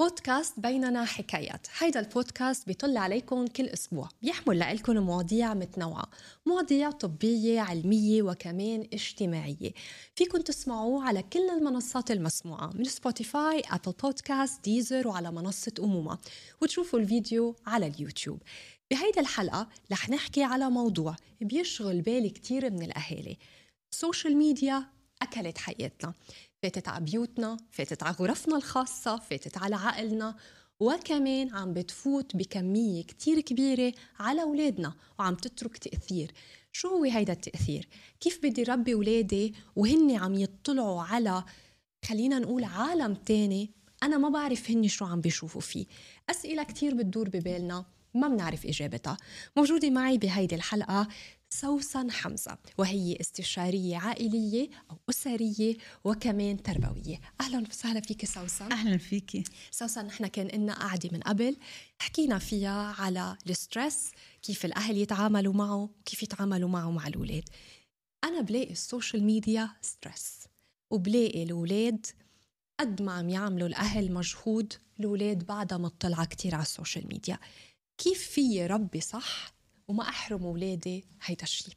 بودكاست بيننا حكايات. هيدا البودكاست بيطل عليكم كل أسبوع. بيحمل لكم مواضيع متنوعة مواضيع طبية علمية وكمان اجتماعية. فيكم تسمعوه على كل المنصات المسموعة من سبوتيفاي Apple Podcast ديزر وعلى منصة أمومة. وتشوفوا الفيديو على اليوتيوب. بهيدا الحلقة رح نحكي على موضوع بيشغل بال كتير من الأهالي. ال social media أكلت حياتنا. فاتت على بيوتنا فاتت على غرفنا الخاصة فاتت على عقلنا وكمان عم بتفوت بكمية كتير كبيرة على أولادنا وعم تترك تأثير. شو هو هيدا التأثير؟ كيف بدي ربي أولادي وهن عم يطلعوا على خلينا نقول عالم تاني أنا ما بعرف هني شو عم بيشوفوا فيه. أسئلة كتير بتدور ببالنا ما بنعرف إجابتها. موجودة معي بهيدي الحلقة سوسن حمزة وهي استشارية عائلية أو أسرية وكمان تربوية. أهلا وسهلا فيك سوسن. أهلا فيكي. سوسن نحن كان لنا قعدة من قبل. حكينا فيها على ال stress كيف الأهل يتعاملوا معه وكيف يتعاملوا معه مع الأولاد. أنا بلاقي ال social media stress وبلاقي الأولاد قد ما عم يعملوا الأهل مجهود الأولاد بعدها مطلعة كتير على ال social media. كيف في ربي صح؟ وما أحرم أولادي هيدا الشيء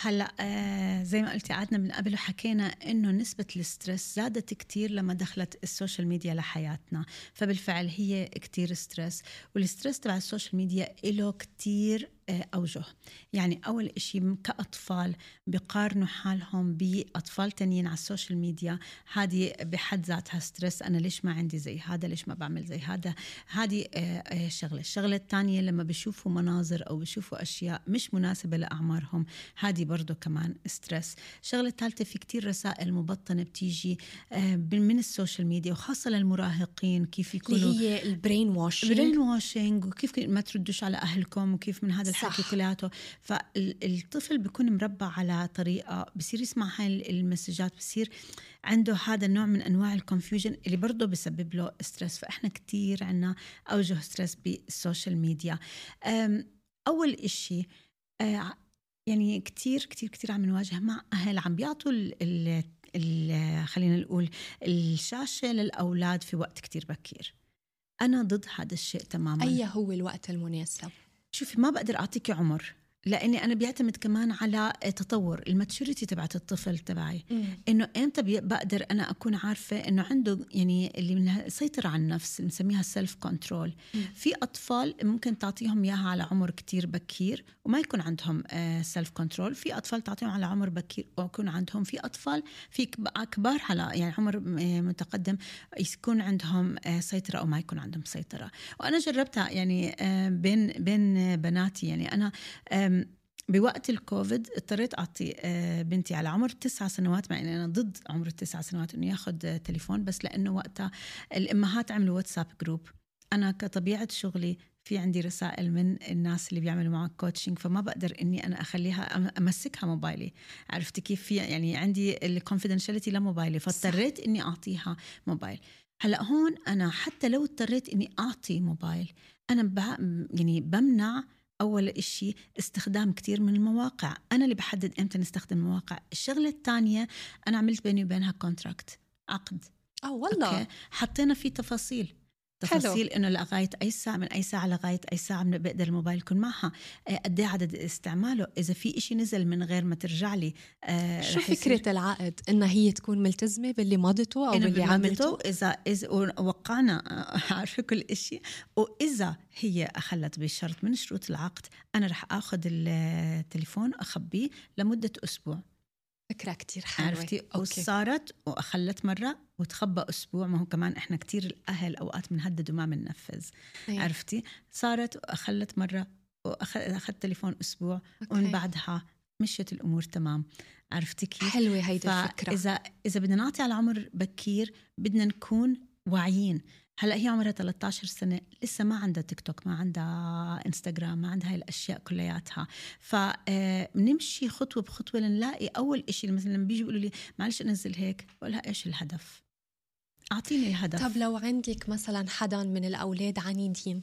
هلأ آه زي ما قلتي قعدنا من قبل وحكينا إنه نسبة ال stress زادت كتير لما دخلت ال social media لحياتنا. فبالفعل هي كتير stress وال stress تبع ال social media له كتير آه، أوجه. يعني أول إشي كأطفال بقارنوا حالهم بأطفال تانيين على ال social media هذه بحد ذاتها stress أنا ليش ما عندي زي هذا؟ ليش ما بعمل زي هذا؟ هذه آه، آه، شغلة. الشغلة الثانية لما بشوفوا مناظر أو بشوفوا أشياء مش مناسبة لأعمارهم هذه برضو كمان stress. الشغلة الثالثة في كتير رسائل مبطنة بتيجي من ال social media وخاصة للمراهقين كيف يكونوا هي ال brain washing ال brain washing وكيف ما تردوش على أهلكم وكيف من هذا الحكي كلياته. فالطفل بيكون مربى على طريقة بصير يسمع هاي ال messages بصير عنده هذا النوع من أنواع ال confusion اللي برضه بسبب له stress فإحنا كثير عندنا أوجه stress بال social media أول إشي آه، يعني كتير كتير كتير عم نواجه مع أهل عم بيعطوا خلينا نقول الشاشة للأولاد في وقت كتير بكير. أنا ضد هذا الشيء تماما. أي هو الوقت المناسب؟ شوفي ما بقدر اعطيكي عمر. لأني أنا بيعتمد كمان على تطور ال maturity تبعت الطفل تبعي. إنه إمتى بقدر أنا أكون عارفة إنه عنده يعني اللي من سيطرة على النفس بنسميها self control في أطفال ممكن تعطيهم إياها على عمر كتير بكير وما يكون عندهم self آه، control في أطفال تعطيهم على عمر بكير ويكون عندهم. في أطفال في كبار على يعني عمر آه، متقدم يكون عندهم آه، سيطرة أو ما يكون عندهم سيطرة. وأنا جربتها يعني بين بين بناتي يعني. أنا بوقت الكوفيد اضطريت أعطي آه، بنتي على عمر تسع سنوات مع إني أنا ضد عمر التسع سنوات إنه ياخذ تليفون بس لأنه وقتها الأمهات عملوا WhatsApp group أنا كطبيعة شغلي في عندي رسائل من الناس اللي بيعملوا معك coaching فما بقدر إني أنا أخليها أمسكها موبايلي عرفتي كيف؟ في يعني عندي ال confidentiality لموبايلي فاضطريت إني أعطيها موبايل هلأ هون أنا حتى لو اضطريت إني أعطي موبايل أنا يعني بمنع أول إشي استخدام كتير من المواقع. أنا اللي بحدد إمتى نستخدم المواقع. الشغلة الثانية أنا عملت بيني وبينها contract عقد. آه والله. okay. حطينا فيه تفاصيل. تفاصيل إنه لغاية أي ساعة من أي ساعة لغاية أي ساعة بقدر الموبايل يكون معها. آه، قد إيه عدد استعماله؟ إذا في إشي نزل من غير ما ترجع لي آه شو فكرة العقد؟ إنها هي تكون ملتزمة باللي مضته أو باللي عملته إذا اذا وقعنا عارفه كل شيء وإذا هي أخلت بشرط من شروط العقد أنا رح آخذ التليفون أخبيه لمدة أسبوع. فكرة كتير حلوة. عرفتي؟ وصارت وأخلت مرة وتخبى أسبوع ما هو كمان إحنا كتير الأهل أوقات بنهدد وما بننفذ. أيه. عرفتي؟ صارت وأخلت مرة وأخذت تليفون أسبوع أوكي. ومن بعدها مشيت الأمور تمام. عرفتي كيف؟ حلوة هيدي الفكرة. إذا اذا بدنا نعطي على عمر بكير بدنا نكون واعيين. هلأ هي عمرها 13 سنة لسه ما عندها تيك توك ما عندها انستغرام ما عندها هاي الأشياء كلياتها. فبنمشي خطوة بخطوة لنلاقي أول شيء مثلا لما بيجوا يقولوا لي معلش أنزل هيك بقول لها إيش الهدف؟ أعطيني الهدف. طب لو عندك مثلا حدا من الأولاد عنيدين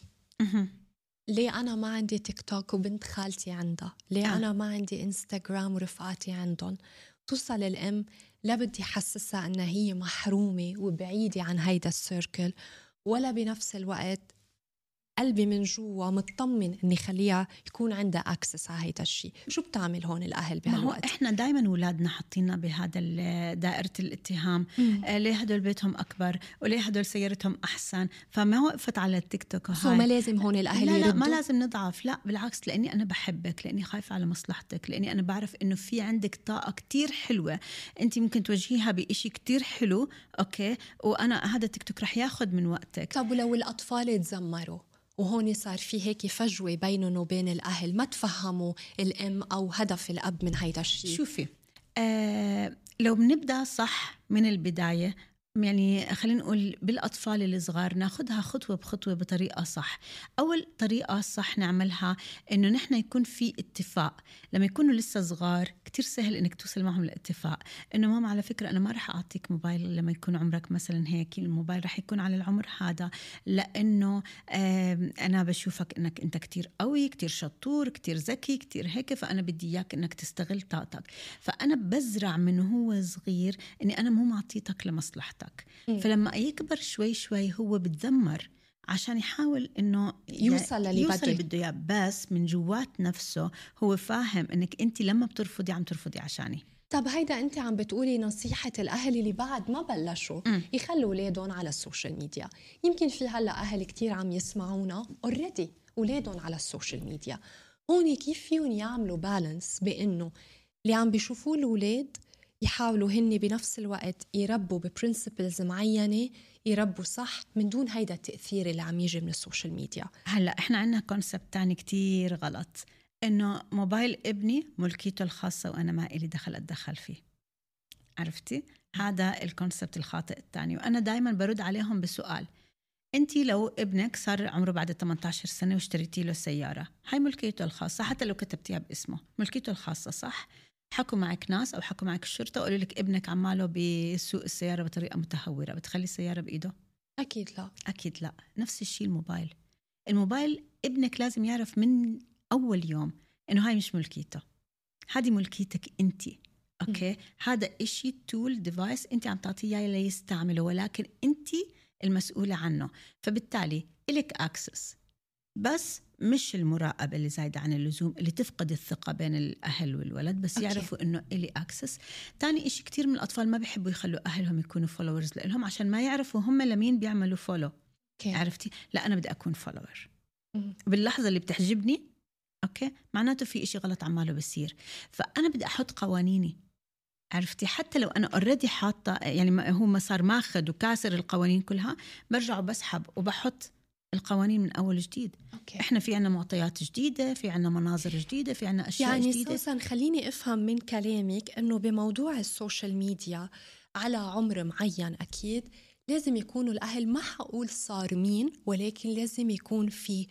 ليه أنا ما عندي تيك توك وبنت خالتي عندها؟ ليه آه. أنا ما عندي انستغرام ورفقاتي عندهم؟ توصل الام لا بدي حسسها إنها هي محرومة وبعيدة عن هيدا ال circle ولا بنفس الوقت قلبي من جوا مطمن إني خليها يكون عندها access على هيدا الشيء شو بتعمل هون الأهل بهالوقت؟ إحنا دائما أولادنا حاطيننا بهذا دائرة الاتهام. آه ليه هدول بيتهم أكبر؟ وليه هدول سيارتهم أحسن؟ فما وقفت على التيك توك هاي. ما لازم هون الأهل لا, لا ما لازم نضعف. لا بالعكس لأني أنا بحبك لأني خايفة على مصلحتك لأني أنا بعرف إنه في عندك طاقة كتير حلوة. أنت ممكن توجهيها بإشي كتير حلو أوكي؟ وأنا هذا التيك توك رح ياخذ من وقتك. طب ولو الأطفال تزمروا وهون صار في هيك فجوة بينهم وبين الأهل. ما تفهموا الأم أو هدف الأب من هيدا الشيء؟ شوفي آه لو بنبدأ صح من البداية يعني خلينا نقول بالأطفال الصغار ناخذها خطوة بخطوة بطريقة صح. أول طريقة صح نعملها إنه نحن يكون في اتفاق. لما يكونوا لسه صغار كتير سهل إنك توصل معهم لاتفاق إنه ماما على فكرة أنا ما رح أعطيك موبايل لما يكون عمرك مثلا هيك الموبايل رح يكون على العمر هذا. لأنه أنا بشوفك إنك أنت كتير قوي كتير شطور كتير ذكي كتير هيك فأنا بدي إياك إنك تستغل طاقتك. فأنا بزرع من هو صغير إني أنا مو معطيتك لمصلحتك. حياتك فلما يكبر شوي شوي هو بتذمر عشان يحاول إنه يوصل للي يوصل اللي بده إياه. بس من جوات نفسه هو فاهم إنك أنت لما بترفضي عم ترفضي عشاني. طب هيدا أنت عم بتقولي نصيحة الأهل اللي بعد ما بلشوا م. يخلوا أولادهم على ال social media. يمكن في هلأ أهل كتير عم يسمعونا already أولادهم على ال social media. هون كيف فيهم يعملوا balance بإنه اللي عم بيشوفوه الأولاد يحاولوا هن بنفس الوقت يربوا ب principles معينة يربوا صح من دون هيدا التأثير اللي عم يجي من ال social media. هلأ إحنا عندنا concept تاني كتير غلط إنه موبايل ابني ملكيته الخاصة وأنا ما إلي دخل أتدخل فيه. عرفتي؟ هذا الكونسبت الخاطئ الثاني وأنا دائما برد عليهم بسؤال انت لو ابنك صار عمره بعد 18 سنة واشتريتي له سيارة هاي ملكيته الخاصة حتى لو كتبتيها باسمه ملكيته الخاصة صح؟ حكوا معك ناس أو حكوا معك الشرطه وقالوا لك ابنك عماله بيسوق السيارة بطريقة متهورة بتخلي السيارة بإيده؟ أكيد لا. أكيد لا. نفس الشيء الموبايل. الموبايل ابنك لازم يعرف من أول يوم إنه هاي مش ملكيته. هذه ملكيتك أنت. okay؟ م. هذا إشي tool device أنت عم تعطيه إياه ليستعمله ولكن أنت المسؤولة عنه. فبالتالي إلك access بس مش المراقبة اللي زايدة عن اللزوم اللي تفقد الثقة بين الأهل والولد بس okay. يعرفوا إنه إلي access. ثاني إشي كثير من الأطفال ما بيحبوا يخلوا أهلهم يكونوا followers لهم عشان ما يعرفوا هم لمين بيعملوا follow okay. عرفتي؟ لا أنا بدي أكون follower باللحظة اللي بتعجبني okay معناته في إشي غلط عماله بصير فأنا بدي أحط قوانيني. عرفتي؟ حتى لو أنا already حاطة يعني هو ما صار ماخذ وكاسر القوانين كلها برجع وبسحب وبحط القوانين من أول جديد. okay. إحنا في عنا معطيات جديدة في عنا مناظر جديدة في عنا أشياء يعني جديدة. يعني سوسن خليني أفهم من كلامك إنه بموضوع ال social media على عمر معين أكيد لازم يكونوا الأهل ما حقول صارمين ولكن لازم يكون في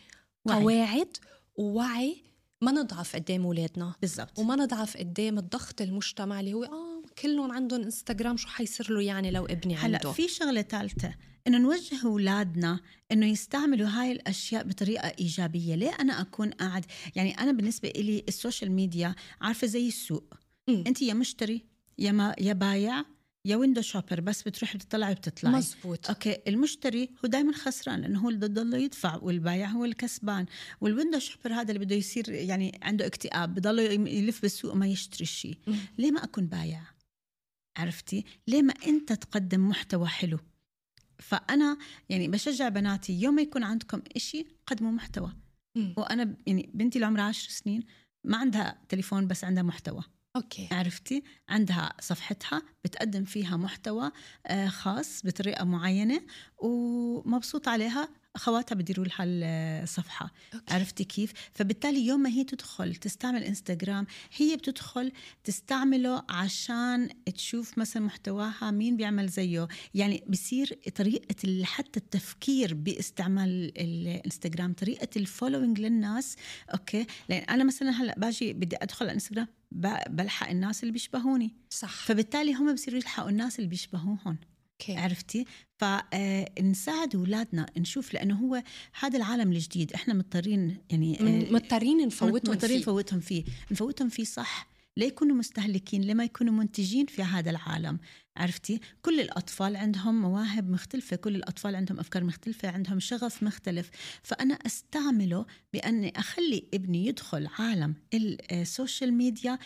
قواعد ووعي ما نضعف قدام أولادنا. بالضبط. وما نضعف قدام الضغط المجتمع اللي هو آه كلهم عندهم إنستغرام شو حيصير له يعني لو ابني عنده؟ هلا في شغلة ثالثة. إنه نوجه أولادنا إنه يستعملوا هاي الأشياء بطريقة إيجابية. ليه أنا أكون قاعد؟ يعني أنا بالنسبة لي ال social media عارفة زي السوق. م. أنت يا مشتري يا ما يا بايع يا window shopper بس بتروحي بتطلعي وبتطلعي. مزبوط okay المشتري هو دائما خسران لأنه هو اللي بده يدفع والبايع هو الكسبان وال window shopper هذا اللي بده يصير يعني عنده اكتئاب بضل يلف بالسوق ما يشتري شيء. ليه ما أكون بايع؟ عرفتي؟ ليه ما أنت تقدم محتوى حلو؟ فأنا يعني بشجع بناتي يوم ما يكون عندكم إشي قدموا محتوى. م. وأنا يعني بنتي اللي عمرها عشر سنين ما عندها تليفون بس عندها محتوى. okay. عرفتي؟ عندها صفحتها بتقدم فيها محتوى آه، خاص بطريقة معينة ومبسوطه عليها أخواتها بديروا لها الصفحة. okay. عرفتي كيف؟ فبالتالي يوم ما هي تدخل تستعمل إنستغرام هي بتدخل تستعمله عشان تشوف مثلا محتواها مين بيعمل زيه. يعني بصير طريقة حتى التفكير باستعمال الإنستغرام طريقة ال following للناس. okay؟ لأن أنا مثلا هلأ باجي بدي أدخل على الانستغرام بلحق الناس اللي بيشبهوني. صح. فبالتالي هم بصيروا يلحقوا الناس اللي بيشبهوهم. okay. عرفتي؟ فنساعد أولادنا نشوف لأنه هو هذا العالم الجديد إحنا مضطرين يعني آه، مضطرين نفوتهم مضطرين نفوتهم فيه. نفوتهم فيه صح. ليه يكونوا مستهلكين لما يكونوا منتجين في هذا العالم. عرفتي؟ كل الأطفال عندهم مواهب مختلفة كل الأطفال عندهم أفكار مختلفة عندهم شغف مختلف. فأنا أستعمله بأني أخلي ابني يدخل عالم ال social media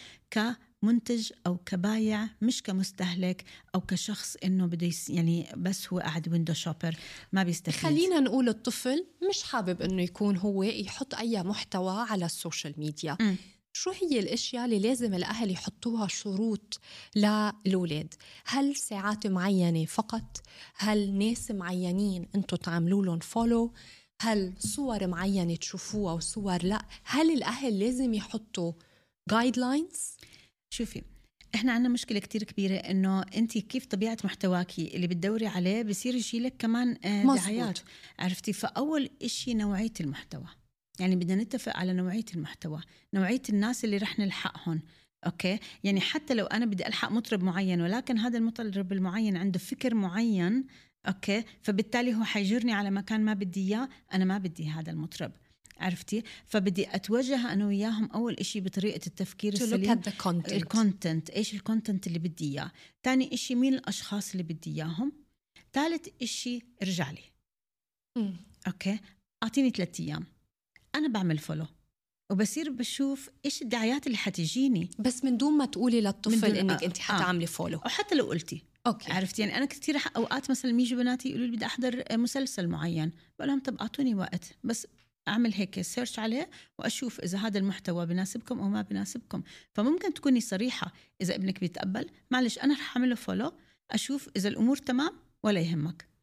كمنتج أو كبايع مش كمستهلك أو كشخص إنه بده يعني بس هو قاعد window shopper ما بيستفيد. خلينا نقول الطفل مش حابب إنه يكون هو يحط أي محتوى على ال social media. م. شو هي الأشياء اللي لازم الأهل يحطوها شروط للأولاد؟ هل ساعات معينة فقط؟ هل ناس معينين أنتم تعملوا لهم follow هل صور معينة تشوفوها وصور لا؟ هل الأهل لازم يحطوا guidelines شوفي إحنا عندنا مشكلة كتير كبيرة إنه أنت كيف طبيعة محتواكي اللي بتدوري عليه بصير يجيلك كمان دعايات. عرفتي؟ فأول إشي نوعية المحتوى. يعني بدنا نتفق على نوعية المحتوى نوعية الناس اللي رح نلحقهم. okay؟ يعني حتى لو أنا بدي ألحق مطرب معين ولكن هذا المطرب المعين عنده فكر معين okay؟ فبالتالي هو حيجرني على مكان ما بدي إياه أنا ما بدي هذا المطرب. عرفتي؟ فبدي أتوجه أنا وياهم أول إشي بطريقة التفكير السليم. ال content إيش ال content اللي بدي إياه. ثاني إشي مين الأشخاص اللي بدي إياهم؟ ثالث إشي ارجع لي. م. okay؟ أعطيني ثلاثة أيام. أنا بعمل follow وبصير بشوف إيش الدعايات اللي حتجيني. بس من دون ما تقولي للطفل إنك آه. انت حتعملي آه. follow وحتى لو قلتي. okay. عرفتي؟ يعني أنا كثير أوقات مثلا يجوا بناتي يقولوا لي بدي أحضر مسلسل معين. بقول لهم طب أعطوني وقت. بس أعمل هيك search عليه وأشوف إذا هذا المحتوى بناسبكم أو ما بناسبكم. فممكن تكوني صريحة إذا ابنك بيتقبل. معلش أنا رح اعمل له follow أشوف إذا الأمور تمام ولا يهمك.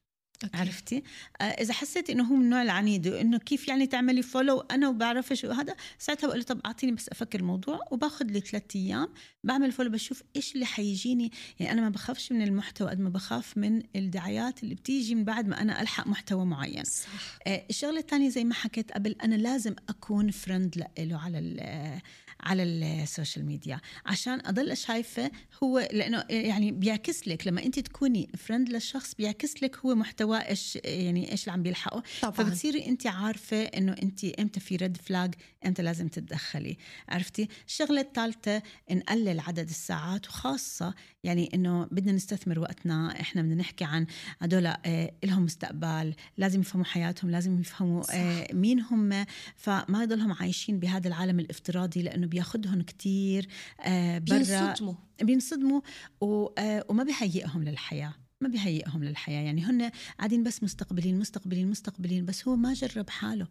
okay. عرفتي آه إذا حسيتي إنه هو من النوع العنيد وإنه كيف يعني تعملي follow أنا وبعرفش وهذا ساعتها بقول له طب أعطيني بس أفكر الموضوع وباخذ لي ثلاث أيام بعمل follow بشوف إيش اللي حيجيني يعني أنا ما بخافش من المحتوى قد ما بخاف من الدعايات اللي بتيجي من بعد ما أنا ألحق محتوى معين صح. آه الشغلة الثانية زي ما حكيت قبل أنا لازم أكون friend له على على ال social media. عشان أضل شايفة هو لأنه يعني بيعكس لك لما أنت تكوني friend للشخص بيعكس لك هو محتوى إيش يعني إيش اللي عم بيلحقه. طبعا. فبتصيري أنت عارفة إنه أنت إمتى في red flag إمتى لازم تتدخلي. عرفتي؟ الشغلة الثالثة نقلل عدد الساعات وخاصة يعني إنه بدنا نستثمر وقتنا إحنا بدنا نحكي عن هدول آه لهم مستقبل لازم يفهموا حياتهم لازم يفهموا آه مين هم. فما يضلهم عايشين بهذا العالم الافتراضي لأنه بياخذهم كتير آه برا بينصدموا. بينصدموا آه وما بيهيئهم للحياة ما بيهيئهم للحياة. يعني هن قاعدين بس مستقبلين مستقبلين مستقبلين بس هو ما جرب حاله.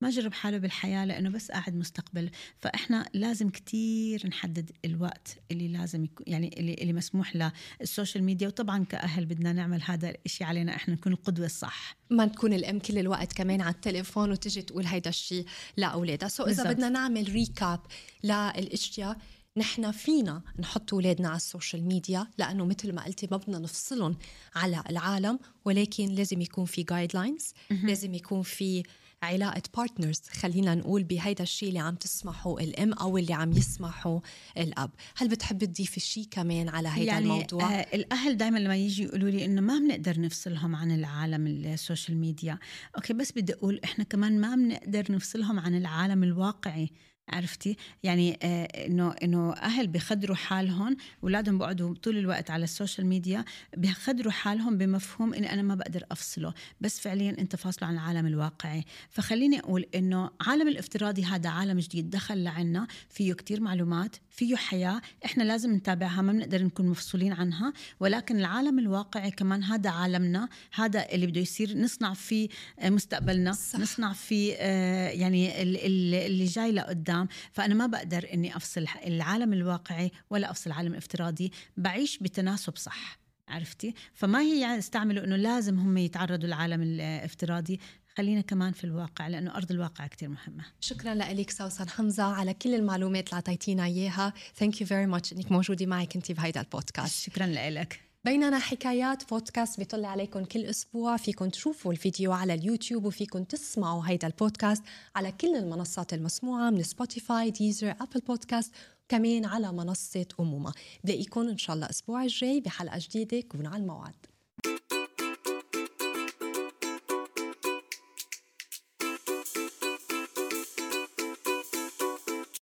ما جرب حاله بالحياة لأنه بس قاعد مستقبل. فإحنا لازم كتير نحدد الوقت اللي لازم يكون يعني اللي, اللي مسموح للسوشيال ميديا. وطبعا كأهل بدنا نعمل هذا الشيء علينا. إحنا نكون القدوة الصح. ما تكون الأم كل الوقت كمان على التليفون وتجي تقول هيدا الشيء لأولادها. so إذا بدنا نعمل recap للأشياء نحن فينا نحط أولادنا على ال social media لأنه مثل ما قلتي ما بدنا نفصلهم على العالم ولكن لازم يكون في guidelines لازم يكون في علاقة partners خلينا نقول بهيدا الشيء اللي عم تسمحه الأم أو اللي عم يسمحه الأب. هل بتحب تضيفي شيء كمان على هيدا يعني الموضوع؟ آه الأهل دائما لما يجي يقولوا لي إنه ما بنقدر نفصلهم عن العالم ال social media okay بس بدي أقول إحنا كمان ما بنقدر نفصلهم عن العالم الواقعي. عرفتي؟ يعني آه إنه إنه أهل بخدروا حالهم أولادهم بقعدوا طول الوقت على السوشيال ميديا بخدروا حالهم بمفهوم إني أنا ما بقدر أفصله. بس فعليا أنت فاصله عن العالم الواقعي. فخليني أقول إنه عالم الافتراضي هذا عالم جديد دخل لعنا فيه كتير معلومات فيه حياة إحنا لازم نتابعها ما بنقدر نكون مفصولين عنها. ولكن العالم الواقعي كمان هذا عالمنا هذا اللي بده يصير نصنع فيه مستقبلنا صح. نصنع فيه آه، يعني اللي جاي لقدام. الكلام فأنا ما بقدر أني أفصل العالم الواقعي ولا أفصل العالم الافتراضي بعيش بتناسب صح عرفتي؟ فما هي يعني استعملوا إنه لازم هم يتعرضوا للعالم الافتراضي خلينا كمان في الواقع لأنه أرض الواقع كتير مهمة. شكرا لك سوسن حمزة على كل المعلومات اللي أعطيتينا إياها. thank you very much إنك موجودة معي كنتي بهيدا البودكاست. شكرا لك بيننا حكايات بودكاست بيطلع عليكم كل أسبوع. فيكم تشوفوا الفيديو على اليوتيوب وفيكم تسمعوا هيدا البودكاست على كل المنصات المسموعة من سبوتيفاي ديزر أبل بودكاست كمان على منصة أمومة. بلاقيكم إن شاء الله الأسبوع الجاي بحلقة جديدة. كونوا على الموعد.